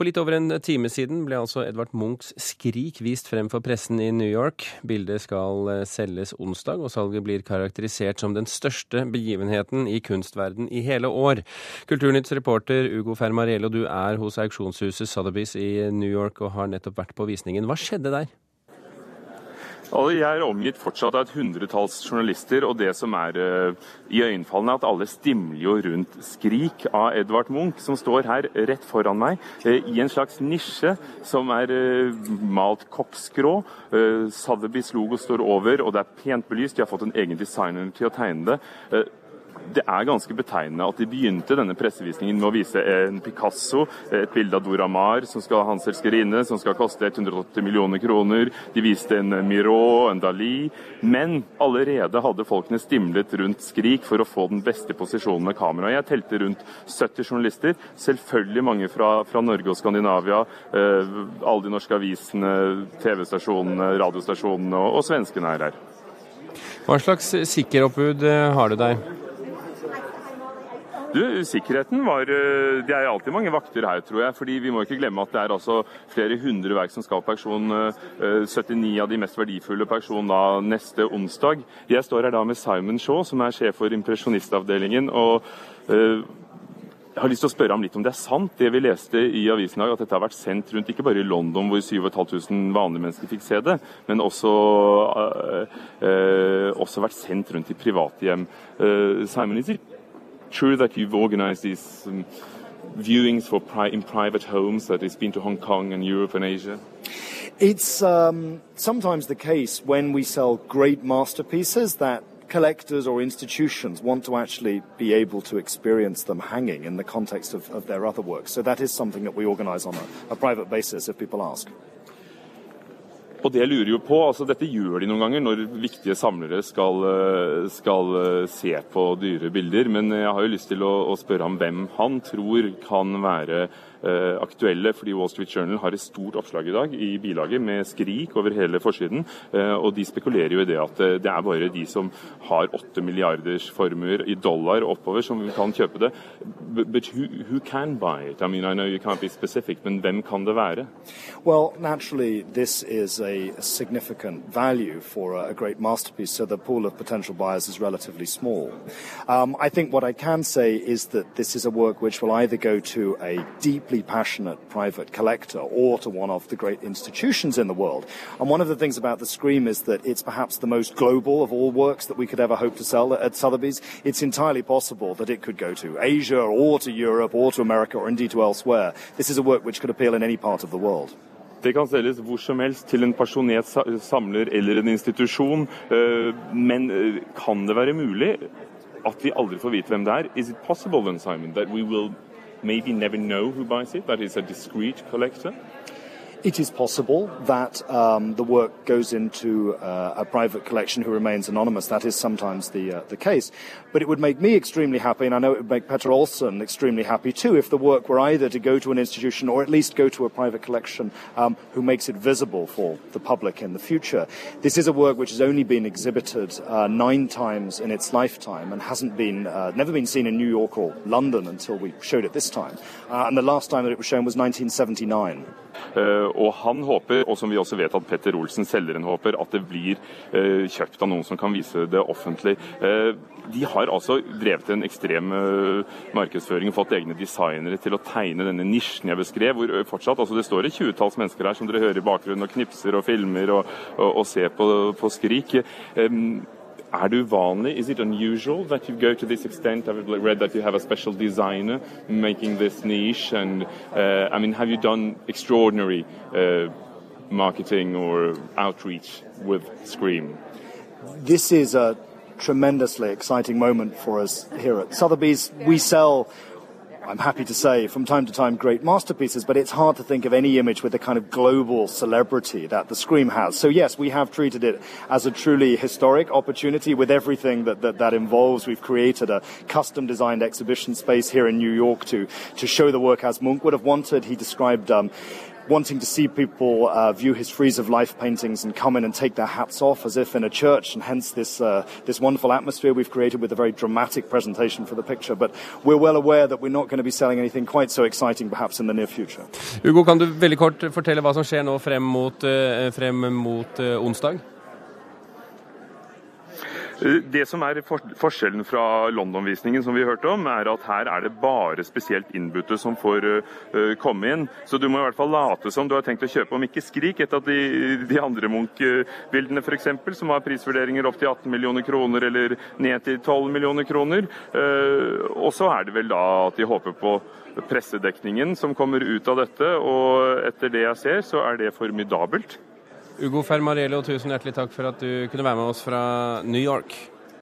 For litt over en time siden ble altså Edvard Munchs 'Skrik' vist frem for pressen i New York. Bildet skal eh, selges onsdag, og salget blir karakterisert som den største begivenheten i kunstverden i hele år. Kulturnytts reporter Ugo Fermariello, du er hos auksjonshuset Sotheby's i New York og har nettopp vært på visningen. Hva skjedde der? Jeg er omgitt fortsatt av et hundretalls journalister, og det som er uh, iøynefallende, er at alle stimler jo rundt 'Skrik' av Edvard Munch, som står her rett foran meg, uh, i en slags nisje som er uh, malt koksgrå. Uh, Sotheby's logo står over, og det er pent belyst. De har fått en egen designer til å tegne det det er ganske betegnende at de begynte denne pressevisningen med å vise en Picasso, et bilde av Dora Maar, som skal ha hans elskerinne, som skal koste 180 millioner kroner. De viste en Miró, en Dali. Men allerede hadde folkene stimlet rundt Skrik for å få den beste posisjonen med kamera. Jeg telte rundt 70 journalister, selvfølgelig mange fra, fra Norge og Skandinavia. Eh, alle de norske avisene, TV-stasjonene, radiostasjonene og, og svenskene er her. Hva slags sikkeroppbud eh, har du der? Du, Sikkerheten var eh, Det er alltid mange vakter her, tror jeg. fordi Vi må ikke glemme at det er altså flere hundre verk som skal på auksjon. 79 eh, av de mest verdifulle på auksjon neste onsdag. Jeg står her da med Simon Shaw, som er sjef for impresjonistavdelingen. og uh, jeg har lyst til å spørre ham litt om det er sant, det vi leste i avisen i dag, at dette har vært sendt rundt ikke bare i London, hvor 7500 vanlige mennesker fikk se det, men også, øh, øh, også vært sendt rundt i private hjem. Simon, is it true that you've organized these um, viewings for pri in private homes that has been to Hong Kong and Europe and Asia? It's um, sometimes the case when we sell great masterpieces that collectors or institutions want to actually be able to experience them hanging in the context of, of their other works. So that is something that we organize on a, a private basis if people ask. Og det lurer jo på, altså Dette gjør de noen ganger når viktige samlere skal, eh, skal, eh, se på dyre bilder. Men jeg har jo lyst til å, å spørre ham hvem han tror kan være aktuelle, fordi Wall Street Journal har et stort oppslag i dag i bilaget med skrik over hele forsiden. Eh, og de spekulerer jo i det at eh, det er bare de som har åtte milliarders formuer i dollar oppover, som kan kjøpe det. But who, who can buy it? I mean, I know you can't be specific, men hvem kan det være? Well, naturally, this is a significant value for a great masterpiece, so the pool of potential buyers is relatively small. Um, I think what I can say is that this is a work which will either go to a deep deeply passionate private collector or to one of the great institutions in the world. And one of the things about the Scream is that it's perhaps the most global of all works that we could ever hope to sell at Sotheby's. It's entirely possible that it could go to Asia or to Europe or to America or indeed to elsewhere. This is a work which could appeal in any part of the world. Det kan selges hvor som helst til en pasjonert samler eller en institusjon. Eh, men eh, kan det være mulig at vi aldri får vite hvem det er? Is it possible then, Simon, that we will maybe never know who buys it, that is a discreet collector? It is possible that um, the work goes into uh, a private collection who remains anonymous. That is sometimes the uh, the case. But it would make me extremely happy, and I know it would make Petra Olsen extremely happy too, if the work were either to go to an institution or at least go to a private collection um, who makes it visible for the public in the future. This is a work which has only been exhibited uh, nine times in its lifetime and hasn't been uh, never been seen in New York or London until we showed it this time. Uh, and the last time that it was shown was 1979. Uh, og han håper, og som vi også vet at Petter Olsen, selgeren, håper, at det blir uh, kjøpt av noen som kan vise det offentlig. Uh, de har altså drevet en ekstrem markedsføring og fått egne designere til å tegne denne nisjen jeg beskrev. hvor fortsatt, altså Det står et tjuetalls mennesker her som dere hører i bakgrunnen og knipser og filmer og, og, og ser på, på Skrik. Det? Is it unusual that you go to this extent? I've read that you have a special designer making this niche, and uh, I mean, have you done extraordinary uh, marketing or outreach with Scream? This is a tremendously exciting moment for us here at Sotheby's. We sell I'm happy to say, from time to time, great masterpieces, but it's hard to think of any image with the kind of global celebrity that the Scream has. So, yes, we have treated it as a truly historic opportunity with everything that, that, that involves. We've created a custom designed exhibition space here in New York to, to show the work as Munch would have wanted. He described um, wanting to see people uh, view his frieze of life paintings and come in and take their hats off as if in a church, and hence this uh, this wonderful atmosphere we've created with a very dramatic presentation for the picture. But we're well aware that we're not going to be selling anything quite so exciting, perhaps in the near future. Ugo, kan du veldig kort fortelle hva som skjer nå frem mot, uh, frem mot uh, onsdag? Det som er forskjellen fra London-visningen, som vi hørte om, er at her er det bare spesielt innbudte som får uh, komme inn. Så du må i hvert fall late som du har tenkt å kjøpe, om ikke Skrik, et av de, de andre Munch-bildene f.eks., som har prisvurderinger opp til 18 millioner kroner eller ned til 12 millioner kroner. Uh, og så er det vel da at de håper på pressedekningen som kommer ut av dette, og etter det jeg ser, så er det formidabelt. Ugo Fermarello, tusen hjertelig takk for at du kunne være med oss fra New York.